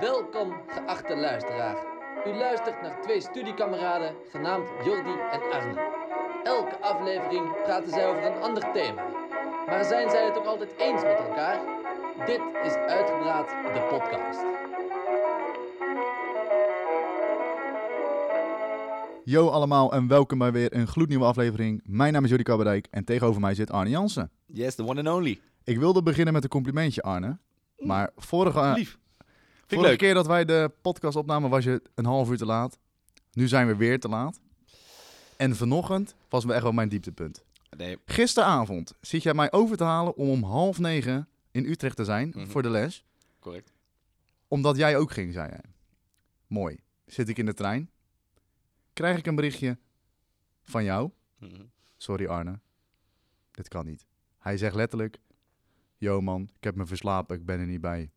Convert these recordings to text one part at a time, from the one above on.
Welkom, geachte luisteraar. U luistert naar twee studiekameraden genaamd Jordi en Arne. Elke aflevering praten zij over een ander thema. Maar zijn zij het ook altijd eens met elkaar? Dit is Uitgepraat, de podcast. Yo allemaal en welkom bij weer een gloednieuwe aflevering. Mijn naam is Jordi Kabberdijk en tegenover mij zit Arne Jansen. Yes, the one and only. Ik wilde beginnen met een complimentje Arne. Maar vorige. Lief. Vorige leuk. keer dat wij de podcast opnamen was je een half uur te laat. Nu zijn we weer te laat. En vanochtend was me echt wel mijn dieptepunt. Nee, Gisteravond zit jij mij over te halen om om half negen in Utrecht te zijn Mhm. voor de les. correct. Omdat jij ook ging, zei jij. Mooi. Zit ik in de trein. Krijg ik een berichtje van jou. Mhm. Sorry Arne, dit kan niet. Hij zegt letterlijk, yo man, ik heb me verslapen, ik ben er niet bij.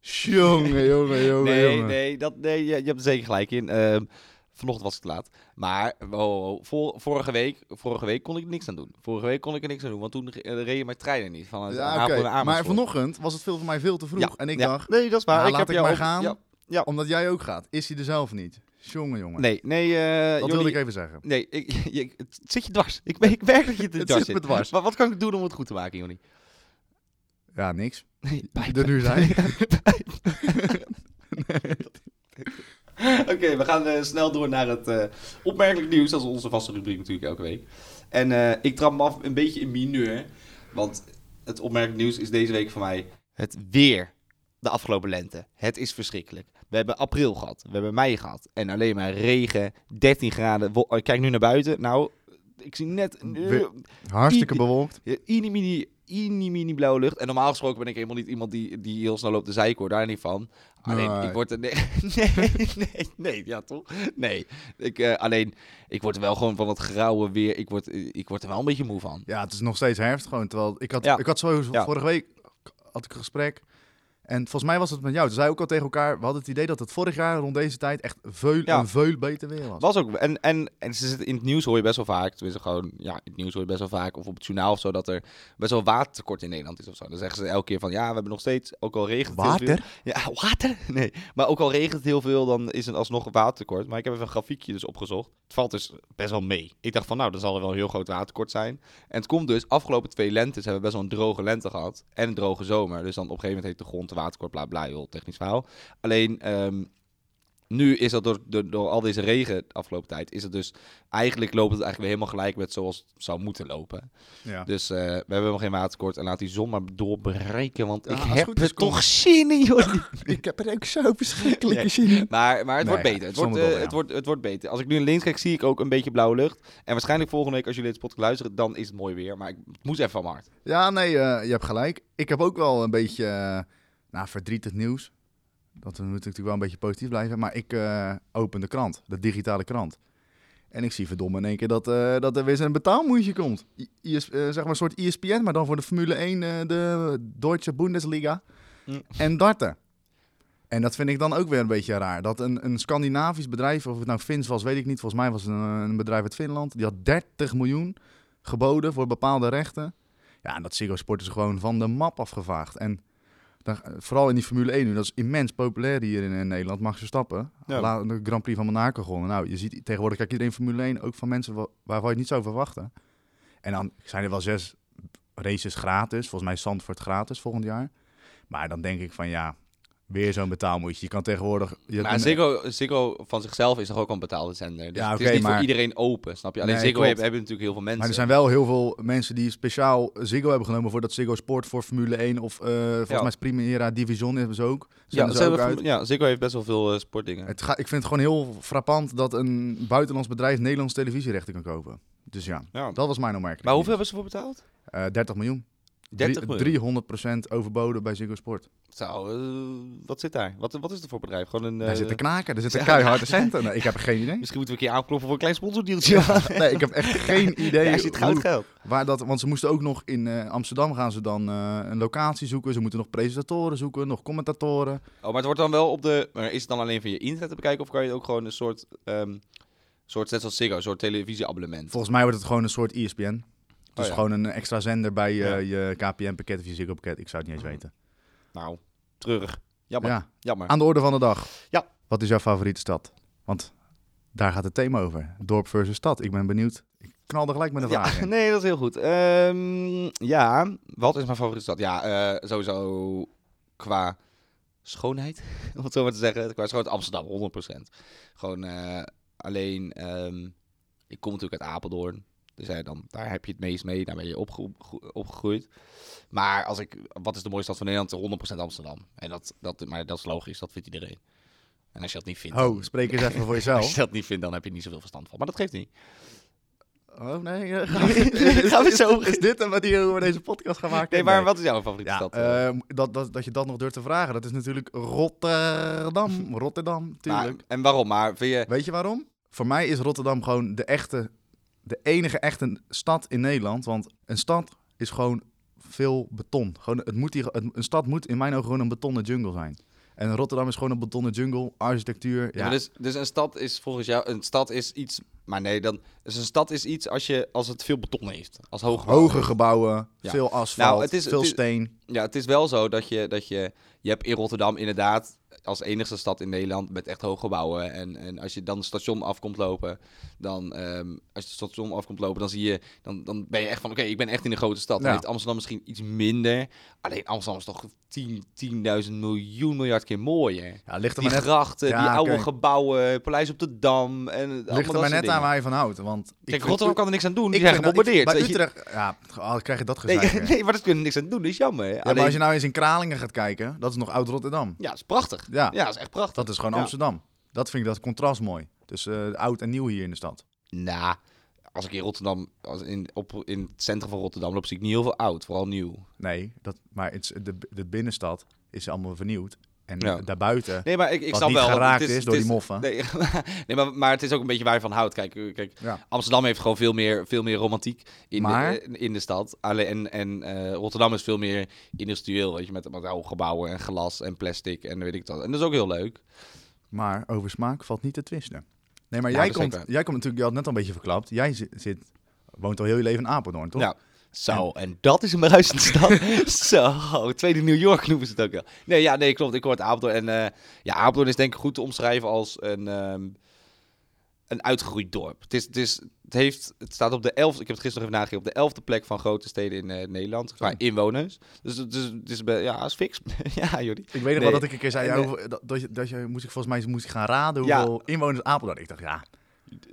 Jongen, jongen, jongen, Nee, jongen. nee, dat, nee je, je hebt er zeker gelijk in. Ehm, vanochtend was te laat. Maar oh, oh, vor- vorige, week, vorige week kon ik niks aan doen. Vorige week kon ik er niks aan doen, want toen uh, reden mijn treinen niet. Van het Ja, naar Maar vanochtend was het veel voor mij veel te vroeg. Ja, en ik ja. dacht, Nee, dat is waar. nou, ik laat heb ik maar ook- gaan. Ja, ja. omdat jij ook gaat, is hij er zelf niet. Jongen, jongen. Nee, nee. eh dat wilde ik even zeggen. Nee, ik, je, het zit je dwars. Ik, ik merk dat je het, Het dwars zit me dwars. Maar wat kan ik doen om het goed te maken, Jonny? Ja, niks. Nee, Er nu zijn. Oké, we gaan eh, snel door naar het eh, opmerkelijk nieuws. Dat is onze vaste rubriek natuurlijk elke week. En eh, ik trap me af een beetje in mineur. Want het opmerkelijk nieuws is deze week voor mij het weer. De afgelopen lente. Het is verschrikkelijk. We hebben april gehad. We hebben mei gehad. En alleen maar regen. 13 graden. Ik kijk nu naar buiten. Nou, ik zie net... We- Hartstikke I- bewolkt. Inie mini, mini blauwe lucht. En normaal gesproken ben ik helemaal niet iemand die, die heel snel loopt te zeiken hoor. Daar niet van. Alleen, Nee. ik word er... Nee, nee, nee, nee, ja toch? Nee. Ik, eh, alleen, ik word er wel gewoon van het grauwe weer... Ik word, ik word er wel een beetje moe van. Ja, het is nog steeds herfst gewoon. Terwijl ik had, Ja. ik had sowieso Ja. vorige week had ik een gesprek. En volgens mij was het met jou. Toen zei ook al tegen elkaar. We hadden het idee dat het vorig jaar rond deze tijd echt veel, Ja. een veel beter weer was. Was ook... En, en, en ze in het nieuws hoor je best wel vaak... Tenminste gewoon... Ja, in het nieuws hoor je best wel vaak... Of op het journaal of zo... Dat er best wel watertekort in Nederland is of zo. Dan zeggen ze elke keer van... Ja, we hebben nog steeds... Ook al regent het heel veel- Water? Ja, water? Nee. Maar ook al regent het heel veel, dan is het alsnog watertekort. Maar ik heb even een grafiekje dus opgezocht. Het valt dus best wel mee. Ik dacht van, nou, dan zal er wel een heel groot watertekort zijn. En het komt dus, afgelopen twee lentes hebben we best wel een droge lente gehad. En een droge zomer. Dus dan op een gegeven moment heeft de grond een watertekort, bla bla, heel technisch verhaal. Alleen, ehm, nu is dat door, door, door al deze regen de afgelopen tijd, is het dus... Eigenlijk loopt het eigenlijk weer helemaal gelijk met zoals het zou moeten lopen. Ja. Dus eh, we hebben helemaal geen watertekort. En laat die zon maar doorbreken, want Ja, ik het heb er toch zin in, joh. Ik heb er ook zo verschrikkelijke Nee. zin in. Maar, maar het Nee, wordt beter. Het wordt, eh, het, wordt, het wordt beter. Als ik nu naar links kijk, zie ik ook een beetje blauwe lucht. En waarschijnlijk volgende week, als jullie dit podcast luisteren, dan is het mooi weer. Maar ik het moest even van mijn hart. Ja, nee, eh, je hebt gelijk. Ik heb ook wel een beetje nou, verdrietig nieuws. Dat we moeten natuurlijk wel een beetje positief blijven. Maar ik eh, open de krant, de digitale krant. En ik zie verdomme in één keer dat, eh, dat er weer een betaalmoesje komt. I- IS, eh, zeg maar een soort ESPN, maar dan voor de Formule 1, eh, de Deutsche Bundesliga. Mm. En darten. En dat vind ik dan ook weer een beetje raar. Dat een, een Scandinavisch bedrijf, of het nou Fins was, weet ik niet. Volgens mij was het een, een bedrijf uit Finland. Die had 30 miljoen geboden voor bepaalde rechten. Ja, en dat Ziggo Sport is gewoon van de map afgevaagd. En dan, vooral in die Formule 1 nu, dat is immens populair hier in, in Nederland. Max Verstappen, Ja. La- de Grand Prix van Monaco gewonnen. Nou, je ziet tegenwoordig, kijk iedereen Formule 1, ook van mensen wa- waarvan je het niet zou verwachten. En dan zijn er wel zes races gratis. Volgens mij Zandvoort gratis volgend jaar. Maar dan denk ik van ja, weer zo'n betaalmoetje. Je kan tegenwoordig... Je maar Ziggo, Ziggo van zichzelf is toch ook al een betaalde zender. Dus Ja, het oké, is niet maar- voor iedereen open, snap je? Alleen Nee, Ziggo hebben, hebben natuurlijk heel veel mensen. Maar er zijn wel heel veel mensen die speciaal Ziggo hebben genomen voor dat Ziggo Sport voor Formule 1 of eh volgens Ja. mij is Primera Division hebben ze ook. ja, Zenden ze ook uit. ja, Ziggo heeft best wel veel eh, sportdingen. Het ga, ik vind het gewoon heel frappant dat een buitenlands bedrijf Nederlands televisierechten kan kopen. Dus ja, Ja. dat was mijn opmerking. Maar hoeveel hebben ze voor betaald? Eh 30 miljoen. 30 Drie- miljoen. 300% overboden bij Ziggo Sport. Zo, eh, wat zit daar? Wat, wat is het voor bedrijf? Gewoon een... Daar eh, zitten knaken, er zitten ja. keiharde centen. Nee, ik heb geen idee. Misschien moeten we een keer aankloppen voor een klein sponsordealtje. Nee, ik heb echt geen idee Daar zit goud geld. waar dat... Want ze moesten ook nog in eh, Amsterdam gaan ze dan eh, een locatie zoeken. Ze moeten nog presentatoren zoeken, nog commentatoren. Oh, maar het wordt dan wel op de... Maar is het dan alleen via internet te bekijken? Of kan je ook gewoon een soort... ehm soort net zoals Ziggo, een soort televisieabonnement? Volgens mij wordt het gewoon een soort ESPN. Dus Oh ja. gewoon een extra zender bij Ja. je, KPN-pakket of je Ziggo-pakket. Ik zou het niet eens weten. Nou, treurig. Jammer. Ja, Jammer. aan de orde van de dag. Ja. Wat is jouw favoriete stad? Want daar gaat het thema over. Dorp versus stad. Ik ben benieuwd. Ik knal er gelijk met een vraag Ja, nee, dat is heel goed. Ehm, ja, wat is mijn favoriete stad? Ja, eh, sowieso qua schoonheid, om het zo maar te zeggen. Qua schoonheid Amsterdam, 100%. Gewoon eh, alleen, ehm, ik kom natuurlijk uit Apeldoorn. Dus ja, dan, daar heb je het meest mee, daar ben je opge- gro- opgegroeid. Maar als ik, wat is de mooiste stad van Nederland? 100% Amsterdam. En dat, dat, maar dat is logisch, dat vindt iedereen. En als je dat niet vindt, dan- spreek eens even voor als jezelf. je dat niet vindt, dan heb je niet zoveel verstand van. Maar dat geeft niet. Oh nee, Gaan we zo- Is dit een manier hoe we deze podcast gaan maken? Nee, maar wat is jouw favoriete Ja, stad? eh? eh, dat, dat, dat je dat nog durft te vragen, dat is natuurlijk Rotterdam. Rotterdam, tuurlijk. Maar- en waarom? Maar vind je... Weet je waarom? Voor mij is Rotterdam gewoon de echte, de enige echte stad in Nederland. Want een stad is gewoon veel beton. Gewoon, het moet hier, een stad moet in mijn ogen gewoon een betonnen jungle zijn. En Rotterdam is gewoon een betonnen jungle, architectuur. Ja. Dus, dus een stad is volgens jou... Een stad is iets... Maar nee, dan... Dus een stad is iets als, je, als het veel beton heeft. Als hoge hoge gebouwen, Ja. veel asfalt, Nou, het is- veel het is- steen. Ja, het is wel zo dat je, dat je... Je hebt in Rotterdam inderdaad als enigste stad in Nederland met echt hoge gebouwen. En, en als je dan het station afkomt lopen, dan... ehm, als je het station afkomt lopen, dan zie je... Dan, dan ben je echt van, oké, ik ben echt in een grote stad. Dan Ja. heeft Amsterdam misschien iets minder. Alleen Amsterdam is toch 10, 10.000 miljoen miljard keer mooier. Ja, ligt er Die maar net, grachten, Ja, die oude gebouwen, Paleis op de Dam. En ligt er dat maar net aan waar je van houdt. Want ik Kijk, vind- Rotterdam kan er niks aan doen. Die ik zijn vind dat- ik- gebombardeerd. Bij. Utrecht, ja, oh, krijg je dat Nee, gezegd. weer. nee, maar daar kunnen niks aan doen. Dat is jammer. Ja, Alleen, maar als je nou eens in Kralingen gaat kijken, dat is nog oud Rotterdam. ja, dat is prachtig. Ja. Ja, dat is echt prachtig. Dat is gewoon Ja. Amsterdam. Dat vind ik dat contrast mooi. Dus eh, oud en nieuw hier in de stad. Nou, als ik in Rotterdam, als in, op, in het centrum van Rotterdam loop, zie ik niet heel veel oud. Vooral nieuw. Nee, dat, maar het, de, de binnenstad is allemaal vernieuwd. En Ja. daarbuiten, Nee, maar ik, ik snap niet wel. geraakt het is, door het die moffen. Nee, nee maar, maar het is ook een beetje waar je van houdt. Kijk, eh, kijk Ja. Amsterdam heeft gewoon veel meer, veel meer romantiek in, Maar- de, eh, in de stad. Alleen, en en eh, Rotterdam is veel meer industrieel, weet je, met, met oude gebouwen en glas en plastic en weet ik dat. En dat is ook heel leuk. Maar over smaak valt niet te twisten. Nee, maar Ja, jij, is komt, jij komt natuurlijk, je had net al een beetje verklapt. Jij zit, zit woont al heel je leven in Apeldoorn, toch? Ja. Zo, en dat is een bruisende stad. Zo, tweede New York noemen ze het ook wel. Nee, ja, nee, klopt. Ik hoor het Apeldoorn. En eh, ja, Apeldoorn is denk ik goed te omschrijven als een, ehm, een uitgegroeid dorp. Het, is, het, is, het, heeft, het staat op de elfde, ik heb het gisteren nog even nagekeken, op de elfde plek van grote steden in eh, Nederland. Qua Zo. inwoners. Dus het is, het is, be- ja, is fix. ja, Jordi. Ik weet nog Nee. wel dat ik een keer zei, ja, eh, dat, dat, je, dat je moest ik volgens mij moest ik gaan raden Ja. hoeveel inwoners Apeldoorn. Ik dacht, ja,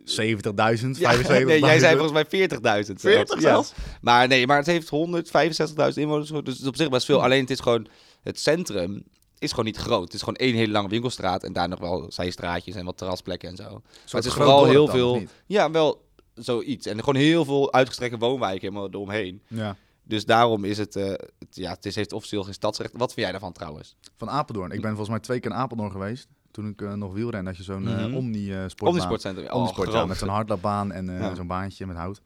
70.000, 75.000. Ja, nee, jij zei volgens mij 40.000. 40 Ja. zelfs? Maar nee, maar het heeft 165.000 inwoners. Dus het op zich best veel. Hm. Alleen het is gewoon, het centrum is gewoon niet groot. Het is gewoon één hele lange winkelstraat en daar nog wel zijstraatjes en wat terrasplekken en zo. Het is vooral heel veel-? Ja, wel zoiets. En gewoon heel veel uitgestrekte woonwijken helemaal eromheen. Ja. Dus daarom is het, eh, het ja, het is, heeft officieel geen stadsrecht. Wat vind jij daarvan trouwens? Van Apeldoorn. Ik ben volgens mij twee keer in Apeldoorn geweest. Toen ik eh, nog wielren, dat je zo'n eh Mhm. Omni-sportbaan... Omnisportcentrum. Oh, Omnisport, ja, geweldig. met zo'n hardloopbaan en eh, zo'n baantje met hout.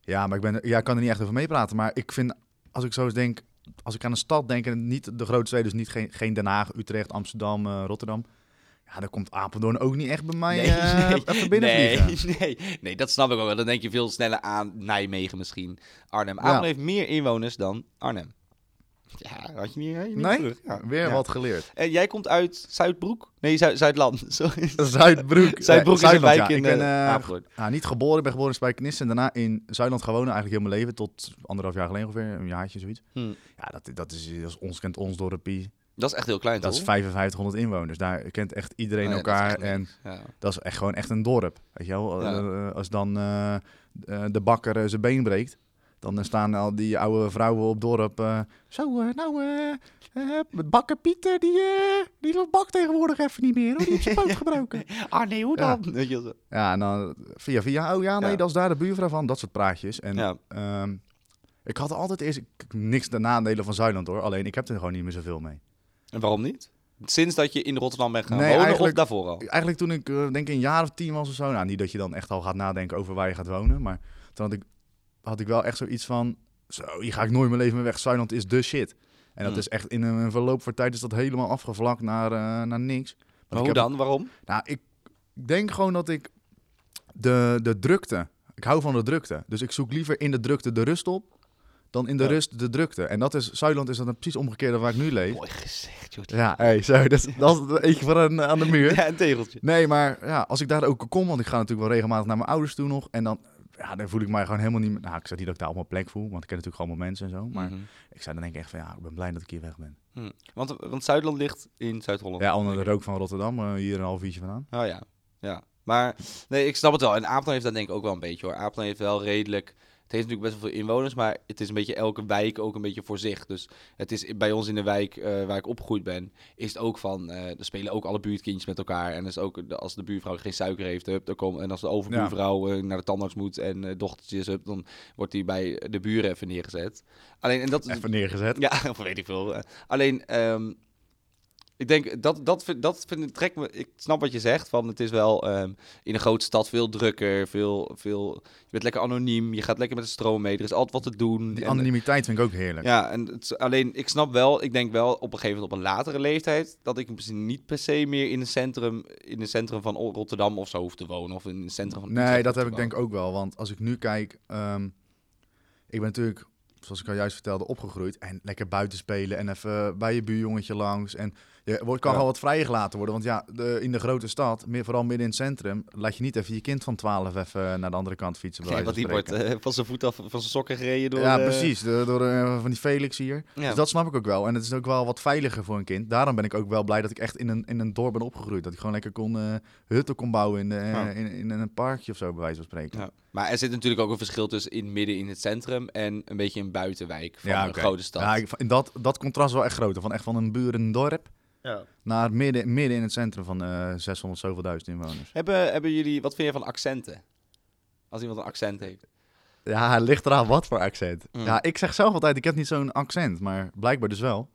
Ja, maar ik, ben, ja, ik kan er niet echt over meepraten. Maar ik vind, als ik zo eens denk, als ik aan een stad denk, en niet de grote steden, dus niet geen, geen Den Haag, Utrecht, Amsterdam, eh, Rotterdam. Ja, dan komt Apeldoorn ook niet echt bij mij eh, even binnenvliegen. nee, nee, nee, dat snap ik ook wel. Dan denk je veel sneller aan Nijmegen misschien. Arnhem. Ja. Arnhem heeft meer inwoners dan Arnhem. Ja, had je niet, had je niet Nee? terug. Ja. Weer Ja. wat geleerd. En jij komt uit Zuidbroek? Nee, Zuid Zuidland. Sorry. Zuidbroek. Zuidbroek is Eh, een wijk ja. in Ik ben eh, eh, niet geboren, ik ben geboren in Spijkenisse en daarna in Zuidland gewoond eigenlijk heel mijn leven. Tot anderhalf jaar geleden ongeveer, een jaartje zoiets. Hm. Ja, dat, dat, is, dat is ons kent ons dorpie. Dat is echt heel klein, Dat is toch? 5500 inwoners. Daar kent echt iedereen Nee, dat is elkaar. echt en. Ja. dat is echt gewoon echt een dorp. Weet je wel? Ja. Eh, als dan eh, eh, de bakker eh, zijn been breekt, dan staan al die oude vrouwen op dorp. eh, Zo, eh, nou, eh, eh, bakker Pieter, die, die bakt tegenwoordig even niet meer. Hoor. Die heeft zijn poot gebroken. Ah nee, hoe Ja. dan? Zo. Ja, en dan via via. Oh ja, nee, Ja. dat is daar de buurvrouw van. Dat soort praatjes. En Ja. ehm, ik had altijd eerst ik- niks de nadelen van Zuidland hoor. Alleen ik heb er gewoon niet meer zoveel mee. En waarom niet? Sinds dat je in Rotterdam bent gaan Nee, wonen of daarvoor al? Eigenlijk toen ik denk een jaar of tien was of zo. Nou, niet dat je dan echt al gaat nadenken over waar je gaat wonen. Maar toen had ik, had ik wel echt zoiets van... Zo, hier ga ik nooit mijn leven meer weg. Zuidland is de shit. En dat Hmm. is echt in een verloop van tijd is dat helemaal afgevlakt naar, eh, naar niks. Want Maar hoe heb- dan? Waarom? Nou, ik denk gewoon dat ik de, de drukte... Ik hou van de drukte. Dus ik zoek liever in de drukte de rust op... dan in de Ja. rust de drukte. En dat is, Zuidland is dat een precies omgekeerde waar ik nu leef. Mooi gezegd, joh. Ja, hey, zo, dat, is- dat is eentje voor een, aan de muur. Ja, een tegeltje. Nee, maar ja, als ik daar ook kom, want ik ga natuurlijk wel regelmatig naar mijn ouders toe nog. En dan, ja, dan voel ik mij gewoon helemaal niet. Nou, ik zeg niet dat ik daar mijn plek voel, want ik ken natuurlijk allemaal mensen en zo. Maar Mhm. ik zou dan denk ik echt van, ja, ik ben blij dat ik hier weg ben. Hm. Want, want Zuidland ligt in Zuid-Holland. Ja, onder de rook van Rotterdam, eh, hier een half uurtje vandaan. Oh ja, ja. Maar nee, ik snap het wel. En Apeldoorn heeft dat denk ik ook wel een beetje hoor. Apeldoorn heeft wel redelijk... Het heeft natuurlijk best wel veel inwoners, maar het is een beetje elke wijk ook een beetje voor zich. Dus het is bij ons in de wijk eh, waar ik opgegroeid ben, is het ook van... eh er spelen ook alle buurtkindjes met elkaar. En dus ook als de buurvrouw geen suiker heeft, hup, dan kom, en als de overbuurvrouw eh, naar de tandarts moet en dochtertjes, hup, dan wordt die bij de buren even neergezet. Alleen, en dat is... Even neergezet. Ja, of weet ik veel. Alleen, ehm, ik denk, dat, dat, vind- dat vind, trekt me... Ik snap wat je zegt, van het is wel ehm, in een grote stad veel drukker, veel, veel... Je bent lekker anoniem, je gaat lekker met de stroom mee, er is altijd wat te doen. Die en- anonimiteit vind ik ook heerlijk. ja, en het, alleen ik snap wel, ik denk wel op een gegeven moment op een latere leeftijd, dat ik misschien niet per se meer in het centrum, in het centrum van Rotterdam of zo hoef te wonen, of in het centrum van Nee, dat heb ik denk ik ook wel. Want als ik nu kijk, ehm, ik ben natuurlijk, zoals ik al juist vertelde, opgegroeid. En lekker buiten spelen en even bij je buurjongetje langs. En je wordt, kan Ja. wel wat vrijgelaten worden. Want ja, de, in de grote stad, meer, vooral midden in het centrum, laat je niet even je kind van 12 even naar de andere kant fietsen. wijze want die wordt eh, van zijn voet af, van zijn sokken gereden door... ja, eh, precies. De- door eh, van die Felix hier. Ja. Dus dat snap ik ook wel. En het is ook wel wat veiliger voor een kind. Daarom ben ik ook wel blij dat ik echt in een, in een dorp ben opgegroeid. Dat ik gewoon lekker kon eh, hutten kon bouwen in, de, Ja. in, in een parkje of zo, bij wijze van spreken. Ja. Maar er zit natuurlijk ook een verschil tussen in midden in het centrum en een beetje een buitenwijk van een oké. grote stad. Ja, ik, dat, dat contrast is wel echt groter. Van echt van een burendorp Ja. naar midden, midden in het centrum van eh 600 zoveel duizend inwoners. Hebben, hebben jullie, wat vind je van accenten? Als iemand een accent heeft. Ja, ligt eraan wat voor accent. Mm. Ja, ik zeg zelf altijd, ik heb niet zo'n accent, maar blijkbaar dus wel.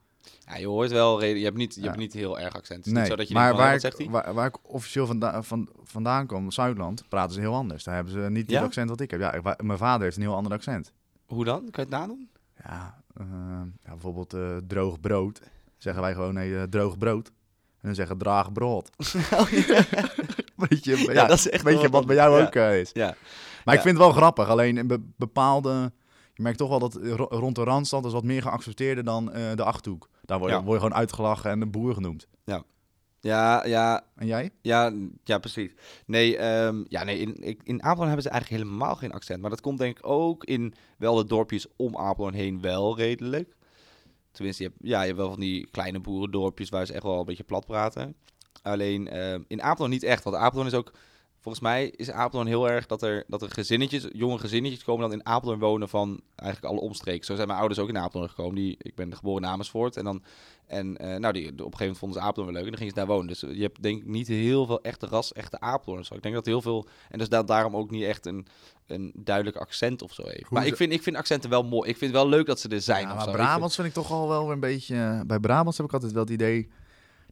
Ja, je hoort wel, je hebt niet, je Ja. hebt niet heel erg accent. Het Nee, niet zo dat je maar denkt waar, "Hé, wat ik, zegt waar, waar ik officieel vanda van, vandaan kom, Zuidland, praten ze heel anders. Daar hebben ze niet Ja? het accent wat ik heb. Ja, ik- mijn vader heeft een heel ander accent. Hoe dan? Kan je het nadoen? Ja, eh, ja bijvoorbeeld eh, droog brood. Zeggen wij gewoon, nee, eh, droog brood. En dan zeggen draag brood. beetje, ja, Ja, dat is echt beetje wat bij jou ook is. Ja. Maar ik vind het wel grappig. Alleen in be- bepaalde... Je merkt toch wel dat ro- rond de Randstad is wat meer geaccepteerder dan eh, de Achterhoek. Daar word je, Ja. word je gewoon uitgelachen en een boer genoemd. Ja, ja, En jij? ja, ja, precies. Nee, ehm, ja, nee in, ik- in Apeldoorn hebben ze eigenlijk helemaal geen accent. Maar dat komt denk ik ook in wel de dorpjes om Apeldoorn heen wel redelijk. Tenminste, je hebt, ja, je hebt wel van die kleine boerendorpjes waar ze echt wel een beetje plat praten. Alleen ehm, in Apeldoorn niet echt. Want Apeldoorn is ook... Volgens mij is Apeldoorn heel erg dat er, dat er gezinnetjes, jonge gezinnetjes komen dan in Apeldoorn wonen van eigenlijk alle omstreken. Zo zijn mijn ouders ook in Apeldoorn gekomen. Die, ik ben geboren in Amersfoort. En, dan, en eh, nou, die, op een gegeven moment vonden ze Apeldoorn wel leuk en dan gingen ze daar wonen. Dus je hebt denk ik niet heel veel echte ras, echte Apeldoorners. Ik denk dat heel veel, en dus dat daarom ook niet echt een, een duidelijk accent of zo heeft. maar ik vind, ik vind accenten wel mooi. Ik vind het wel leuk dat ze er zijn. Ja, maar Brabants vind ik toch al wel een beetje... eh, bij Brabants heb ik altijd wel het idee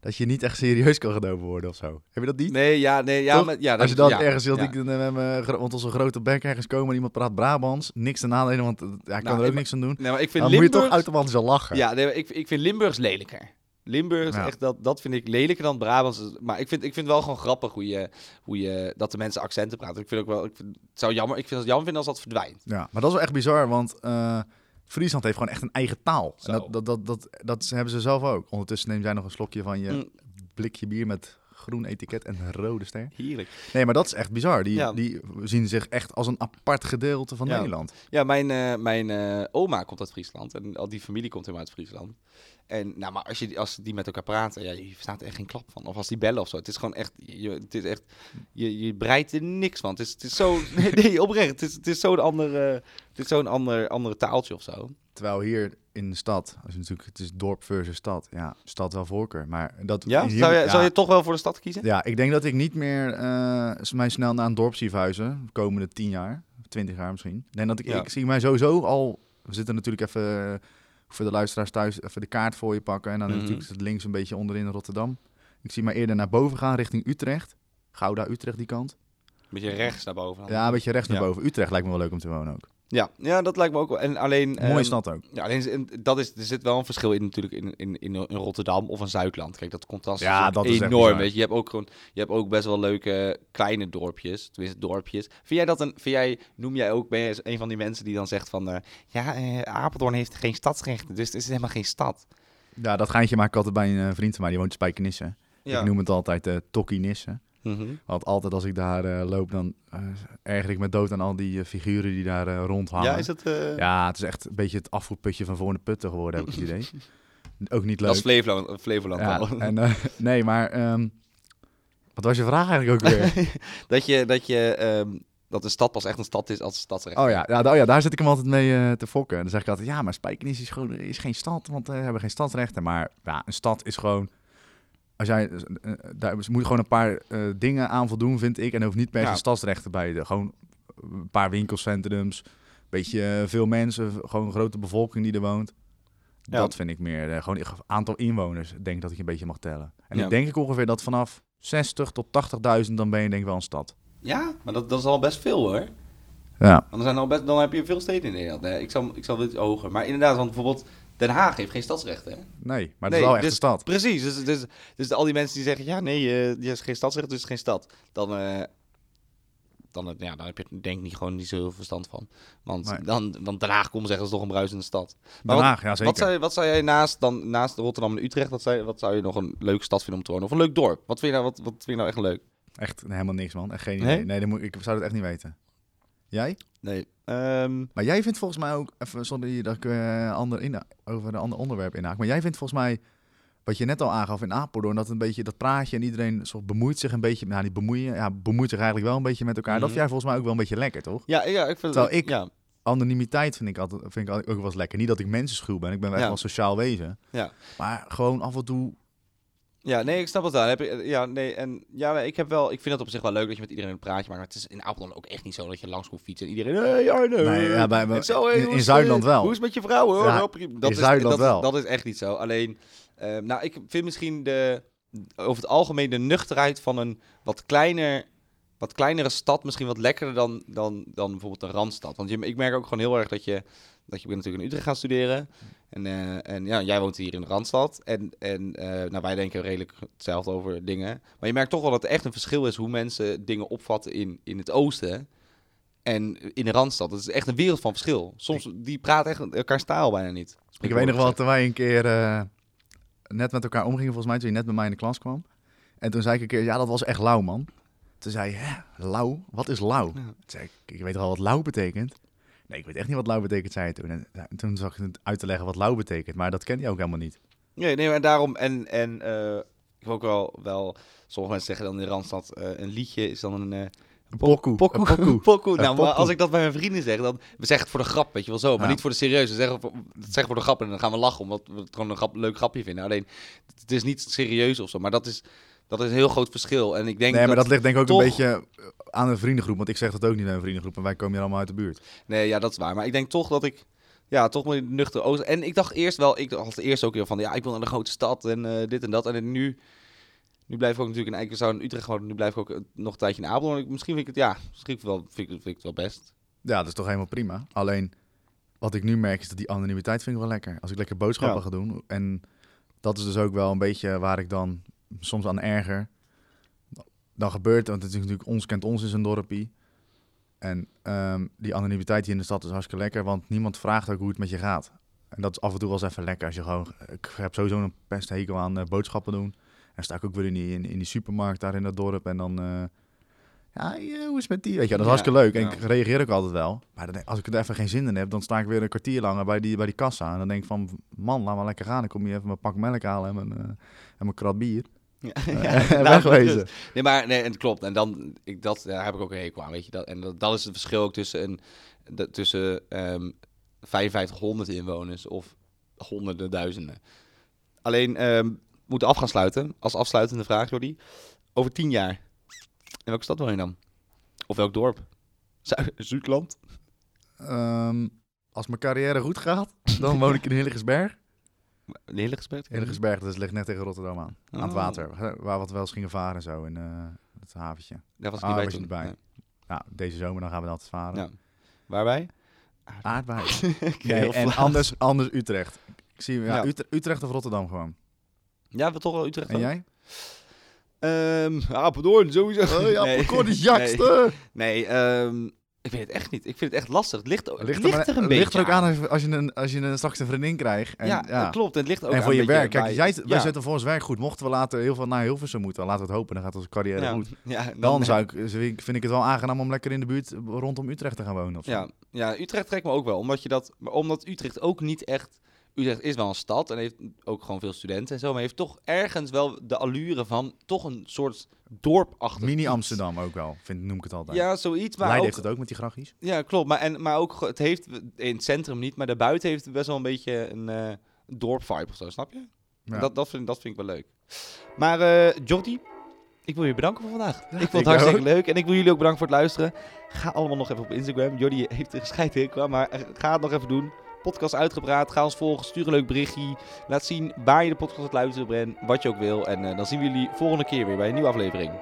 dat je niet echt serieus kan genomen worden of zo. Heb je dat niet? nee, ja, nee, ja, Toch? maar, ja, Als je dat- dan ja, ergens wil, ja. ik, gro- want onze grote bek ergens komen en iemand praat Brabants, niks te nadelen, want eh, ja, kan Nou, er ook ik- niks aan doen. Nee, maar ik vind Dan moet je toch automatisch al lachen. Ja, nee, ik, ik vind Limburgs lelijker. Limburg is Ja. echt, dat, dat vind ik lelijker dan Brabants. Maar ik vind, ik vind wel gewoon grappig hoe je, hoe je, dat de mensen accenten praten. Ik vind ook wel, ik vind, het zou jammer, ik vind het jammer vinden als dat verdwijnt. Ja, maar dat is wel echt bizar, want eh, Friesland heeft gewoon echt een eigen taal. En dat, dat, dat, dat, dat hebben ze zelf ook. Ondertussen neem jij nog een slokje van je Mm. blikje bier met groen etiket en een rode ster. Heerlijk. Nee, maar dat is echt bizar. Die, Ja. die zien zich echt als een apart gedeelte van Ja. Nederland. Ja, mijn, eh, mijn eh, oma komt uit Friesland en al die familie komt helemaal uit Friesland. En nou, maar als, je, die- als die met elkaar praten, ja, je verstaat er echt geen klap van. Of als die bellen of zo. Het is gewoon echt, je, het is echt, je, je breidt er niks van. Het is, het is zo, nee, oprecht. Het is, het is zo'n andere, het is zo'n ander, andere taaltje of zo. Terwijl hier in de stad, als je natuurlijk, het is dorp versus stad. Ja, stad wel voorkeur. Maar dat, Ja? hier- Zou je, ja. zou je toch wel voor de stad kiezen? Ja, ik denk dat ik niet meer eh, mij snel naar een dorp zie verhuizen. De komende tien jaar, twintig jaar misschien. Ik denk dat ik, Ja. ik zie mij sowieso al... We zitten natuurlijk even, eh, voor de luisteraars thuis, even de kaart voor je pakken. En dan Mhm. natuurlijk het links een beetje onderin Rotterdam. Ik zie mij eerder naar boven gaan, richting Utrecht. Gouda, Utrecht, die kant. Beetje rechts naar boven. dan. Ja, een beetje rechts naar boven. Utrecht lijkt me wel leuk om te wonen ook. Ja, ja, dat lijkt me ook wel. En alleen... Mooie ehm, stad ook. Ja, alleen dat is, er zit wel een verschil in natuurlijk in, in, in, in Rotterdam of een Zuidland. Kijk, dat contrast Ja, is, dat is enorm. weet je. je hebt ook gewoon, je hebt ook best wel leuke kleine dorpjes, tenminste dorpjes. Vind jij dat een, vind jij, noem jij ook, ben je een van die mensen die dan zegt van, eh, ja, eh, Apeldoorn heeft geen stadsrechten, dus het is helemaal geen stad. Ja, dat geintje maak ik altijd bij een eh, vriend van mij, die woont in Spijkenisse. Ja. Ik noem het altijd eh Mhm. Want altijd als ik daar eh, loop, dan eh erger ik me dood aan al die eh, figuren die daar rondhangen. Ja, is het... eh, Ja, het is echt een beetje het afvoerputje van voor de putten geworden, heb ik het idee. Ook niet leuk. Dat is Flevoland. Flevoland ja, en, eh, nee, maar ehm, wat was je vraag eigenlijk ook weer? dat je, dat je, ehm, dat een stad pas echt een stad is als een stadsrecht. Oh ja, ja, oh ja, daar zit ik hem altijd mee te fokken. Dan zeg ik altijd, ja, maar Spijkenisse is gewoon is geen stad, want eh, we hebben geen stadsrechten. Maar ja, een stad is gewoon... Als jij, eh, daar moet je gewoon een paar eh, dingen aan voldoen, vind ik. En er hoeft niet per se Ja. stadsrechten bij. De, gewoon een paar winkelcentrums, beetje eh, veel mensen, gewoon een grote bevolking die er woont. Ja. Dat vind ik meer. eh, gewoon een aantal inwoners, denk ik dat ik een beetje mag tellen. En Ja. ik denk ik ongeveer dat vanaf 60 tot 80.000, dan ben je denk ik wel een stad. Ja, maar dat, dat is al best veel hoor. Ja. Want er zijn al best, dan heb je veel steden in Nederland. Hè. Ik zal, ik zal dit hoger. Maar inderdaad, want bijvoorbeeld Den Haag heeft geen stadsrechten. Hè? Nee, maar het Nee, is wel echt dus- een stad. Precies. Dus, dus, dus al die mensen die zeggen, ja nee, eh die is geen stadsrecht, dus het is geen stad. Dan, eh, dan, eh, ja, dan heb je denk ik niet, gewoon niet zoveel verstand van. Want, Nee. dan, want Den Haag, kom zeggen, is toch een bruisende stad. Maar Den wat- Haag, ja zeker. Wat zou, je- wat zou jij naast, dan, naast Rotterdam en Utrecht, wat zou, je- wat zou je nog een leuke stad vinden om te wonen? Of een leuk dorp? Wat vind je nou, wat, wat vind je nou echt leuk? Echt helemaal niks, man. Echt geen idee. Nee? Nee, dat moet, ik zou het echt niet weten. Jij? Nee. Ehm, Maar jij vindt volgens mij ook, even zonder dat ik eh, ander in, over een ander onderwerp inhaak, maar jij vindt volgens mij, wat je net al aangaf in Apeldoorn, dat een beetje dat praatje en iedereen soort bemoeit zich een beetje, nou niet bemoeien, ja, bemoeit zich eigenlijk wel een beetje met elkaar. Dat Mhm. vind jij volgens mij ook wel een beetje lekker, toch? ja, ja, ik vind Terwijl ik- Ja, Anonimiteit vind ik, altijd, vind ik ook wel eens lekker. Niet dat ik mensenschuw ben, ik ben wel echt Ja. wel een sociaal wezen. Ja. Maar gewoon af en toe, ja, nee, ik snap het wel. Heb ik, ja, nee, en ja, ik heb wel, ik vind het op zich wel leuk dat je met iedereen een praatje maakt. Maar het is in Apeldoorn ook echt niet zo dat je langs komt fietsen en iedereen, hey Arno. Nee, ja, bij- bij- zo, hey, in- Zuidland eh, wel. Hoe is het met je vrouw hoor? Ja, dat in is, Zuidland dat, wel. dat is echt niet zo. Alleen, eh, nou, ik vind misschien de, over het algemeen de nuchterheid van een wat kleiner wat kleinere stad misschien wat lekkerder dan, dan, dan bijvoorbeeld een randstad. Want je, ik merk ook gewoon heel erg dat je, dat je bent natuurlijk in Utrecht gaan studeren. En, eh, en ja, jij woont hier in de Randstad. En, en eh, nou, wij denken redelijk hetzelfde over dingen. Maar je merkt toch wel dat er echt een verschil is hoe mensen dingen opvatten in, in het oosten. En in de Randstad. Dat is echt een wereld van verschil. Soms, die praten echt elkaar taal bijna niet. ik weet nog wel, toen wij een keer eh, net met elkaar omgingen, volgens mij, toen je net bij mij in de klas kwam. En toen zei ik een keer, ja, dat was echt lauw, man. Toen zei hè, lauw? Wat is lauw? Ja. Toen zei ik, ik weet wel wat lauw betekent. Nee, ik weet echt niet wat lauw betekent, zei hij toen. En toen zag ik het uit te leggen wat lauw betekent, maar dat kende je ook helemaal niet. Nee, nee, maar daarom. En, en eh, ik heb ook wel, wel. Sommige mensen zeggen dan in de Randstad. eh, een liedje is dan een. Een pokoe. Pokoe. Pokoe. Nou, maar als ik dat bij mijn vrienden zeg, dan... We zeggen het voor de grap, weet je wel zo. Maar Ja. niet voor de serieuze. We zeggen, zeggen voor de grap en dan gaan we lachen. Omdat we het gewoon een grap, leuk grapje vinden. Alleen, het is niet serieus of zo. Maar dat is, dat is een heel groot verschil. En ik denk Nee, maar dat dat... ligt denk ik ook toch- een beetje aan een vriendengroep. Want ik zeg dat ook niet aan een vriendengroep. En wij komen hier allemaal uit de buurt. Nee, ja, dat is waar. Maar ik denk toch dat ik... Ja, toch maar nuchter oosten. En ik dacht eerst wel... Ik had eerst ook heel van... Ja, ik wil naar de grote stad en eh, dit en dat. En nu... Nu blijf ik ook natuurlijk in, zou in Utrecht wonen, nu blijf ik ook eh, nog een tijdje in Apeldoorn. Misschien vind ik het, ja, misschien vind ik het wel, vind ik, vind ik het wel best. Ja, dat is toch helemaal prima. Alleen, wat ik nu merk is dat die anonimiteit vind ik wel lekker. Als ik lekker boodschappen Ja. ga doen. En dat is dus ook wel een beetje waar ik dan soms aan erger. Dan gebeurt, want het is natuurlijk ons kent ons is een dorpie. En ehm, die anonimiteit hier in de stad is hartstikke lekker, want niemand vraagt ook hoe het met je gaat. En dat is af en toe wel eens even lekker als je gewoon... Ik heb sowieso een pesthekel aan eh, boodschappen doen. En sta ik ook weer in die, in, in die supermarkt daar in dat dorp en dan... eh, ja, eh, hoe is het met die? Weet je, dat is Ja, hartstikke leuk. En ja. ik reageer ook altijd wel. Maar dan als ik er even geen zin in heb, dan sta ik weer een kwartier langer bij die, bij die kassa. En dan denk ik van, man, laat maar lekker gaan. Ik kom hier even mijn pak melk halen en mijn, eh, en mijn krat bier. Ja, Eh, nou, wegwezen. Nee, maar nee, en het klopt. En dan, ik, dat, daar heb ik ook een hekel aan, weet je. Dat, en dat, dat is het verschil ook tussen, een, de, tussen ehm 5500 inwoners of honderden duizenden. Alleen, ehm, we moeten af gaan sluiten. Als afsluitende vraag, Jordi. Over tien jaar, in welke stad woon je dan? Of welk dorp? Zu- Zuidland? Ehm, als mijn carrière goed gaat, dan woon ik in Hilligersberg. Gesprek? Hilligersberg, dat ligt net tegen Rotterdam aan. Aan het Oh. water, waar wat wel eens gingen varen zo in eh, het haventje. Daar was ik Ah, niet bij toen. niet bij. Nee. Nou, deze zomer dan gaan we dat varen. Ja. Waarbij? Aardbei. Nee, en anders, anders Utrecht. Ik zie ja, Ja. Utre- Utrecht of Rotterdam gewoon. Ja, we toch wel Utrecht En ook? jij? Ehm Apeldoorn, sowieso. Oh ja, Nee. Nee. jakste. Nee, ehm, ik weet het echt niet. Ik vind het echt lastig. Het ligt, het ligt, Ligt, er, een het beetje ligt er ook aan als, als je, een, als je een, straks een vriendin krijgt. En, ja, ja, dat klopt. En het ligt ook en aan voor je beetje werk. Kijk, bij- jij, wij ja. zetten voor ons werk goed. Mochten we later heel veel naar Hilversum moeten, laten we het hopen. Dan gaat onze carrière ja, goed. ja, dan, Dan zou ik, vind ik het wel aangenaam om lekker in de buurt rondom Utrecht te gaan wonen. Of. Ja, ja, Utrecht trekt me ook wel. Omdat, je dat, omdat Utrecht ook niet echt... Utrecht is wel een stad en heeft ook gewoon veel studenten en zo. Maar heeft toch ergens wel de allure van toch een soort dorpachtig Mini. Amsterdam ook wel, vind, noem ik het altijd. Ja, zoiets. Maar Leiden ook, heeft het ook met die grachies. Ja, klopt. Maar, en, maar ook, het heeft in het centrum niet, maar daarbuiten heeft het best wel een beetje een eh dorp-vibe of zo, snap je? Ja. Dat, dat, vind, dat vind ik wel leuk. Maar eh Jordi, ik wil je bedanken voor vandaag. ik vond het ik hartstikke ook. leuk en ik wil jullie ook bedanken voor het luisteren. Ga allemaal nog even op Instagram. Jordi heeft er gescheid hekel aan, maar eh, ga het nog even doen. Podcast uitgepraat. Ga ons volgen. Stuur een leuk berichtje. Laat zien waar je de podcast luisteren bent. Wat je ook wil. En eh, dan zien we jullie volgende keer weer bij een nieuwe aflevering.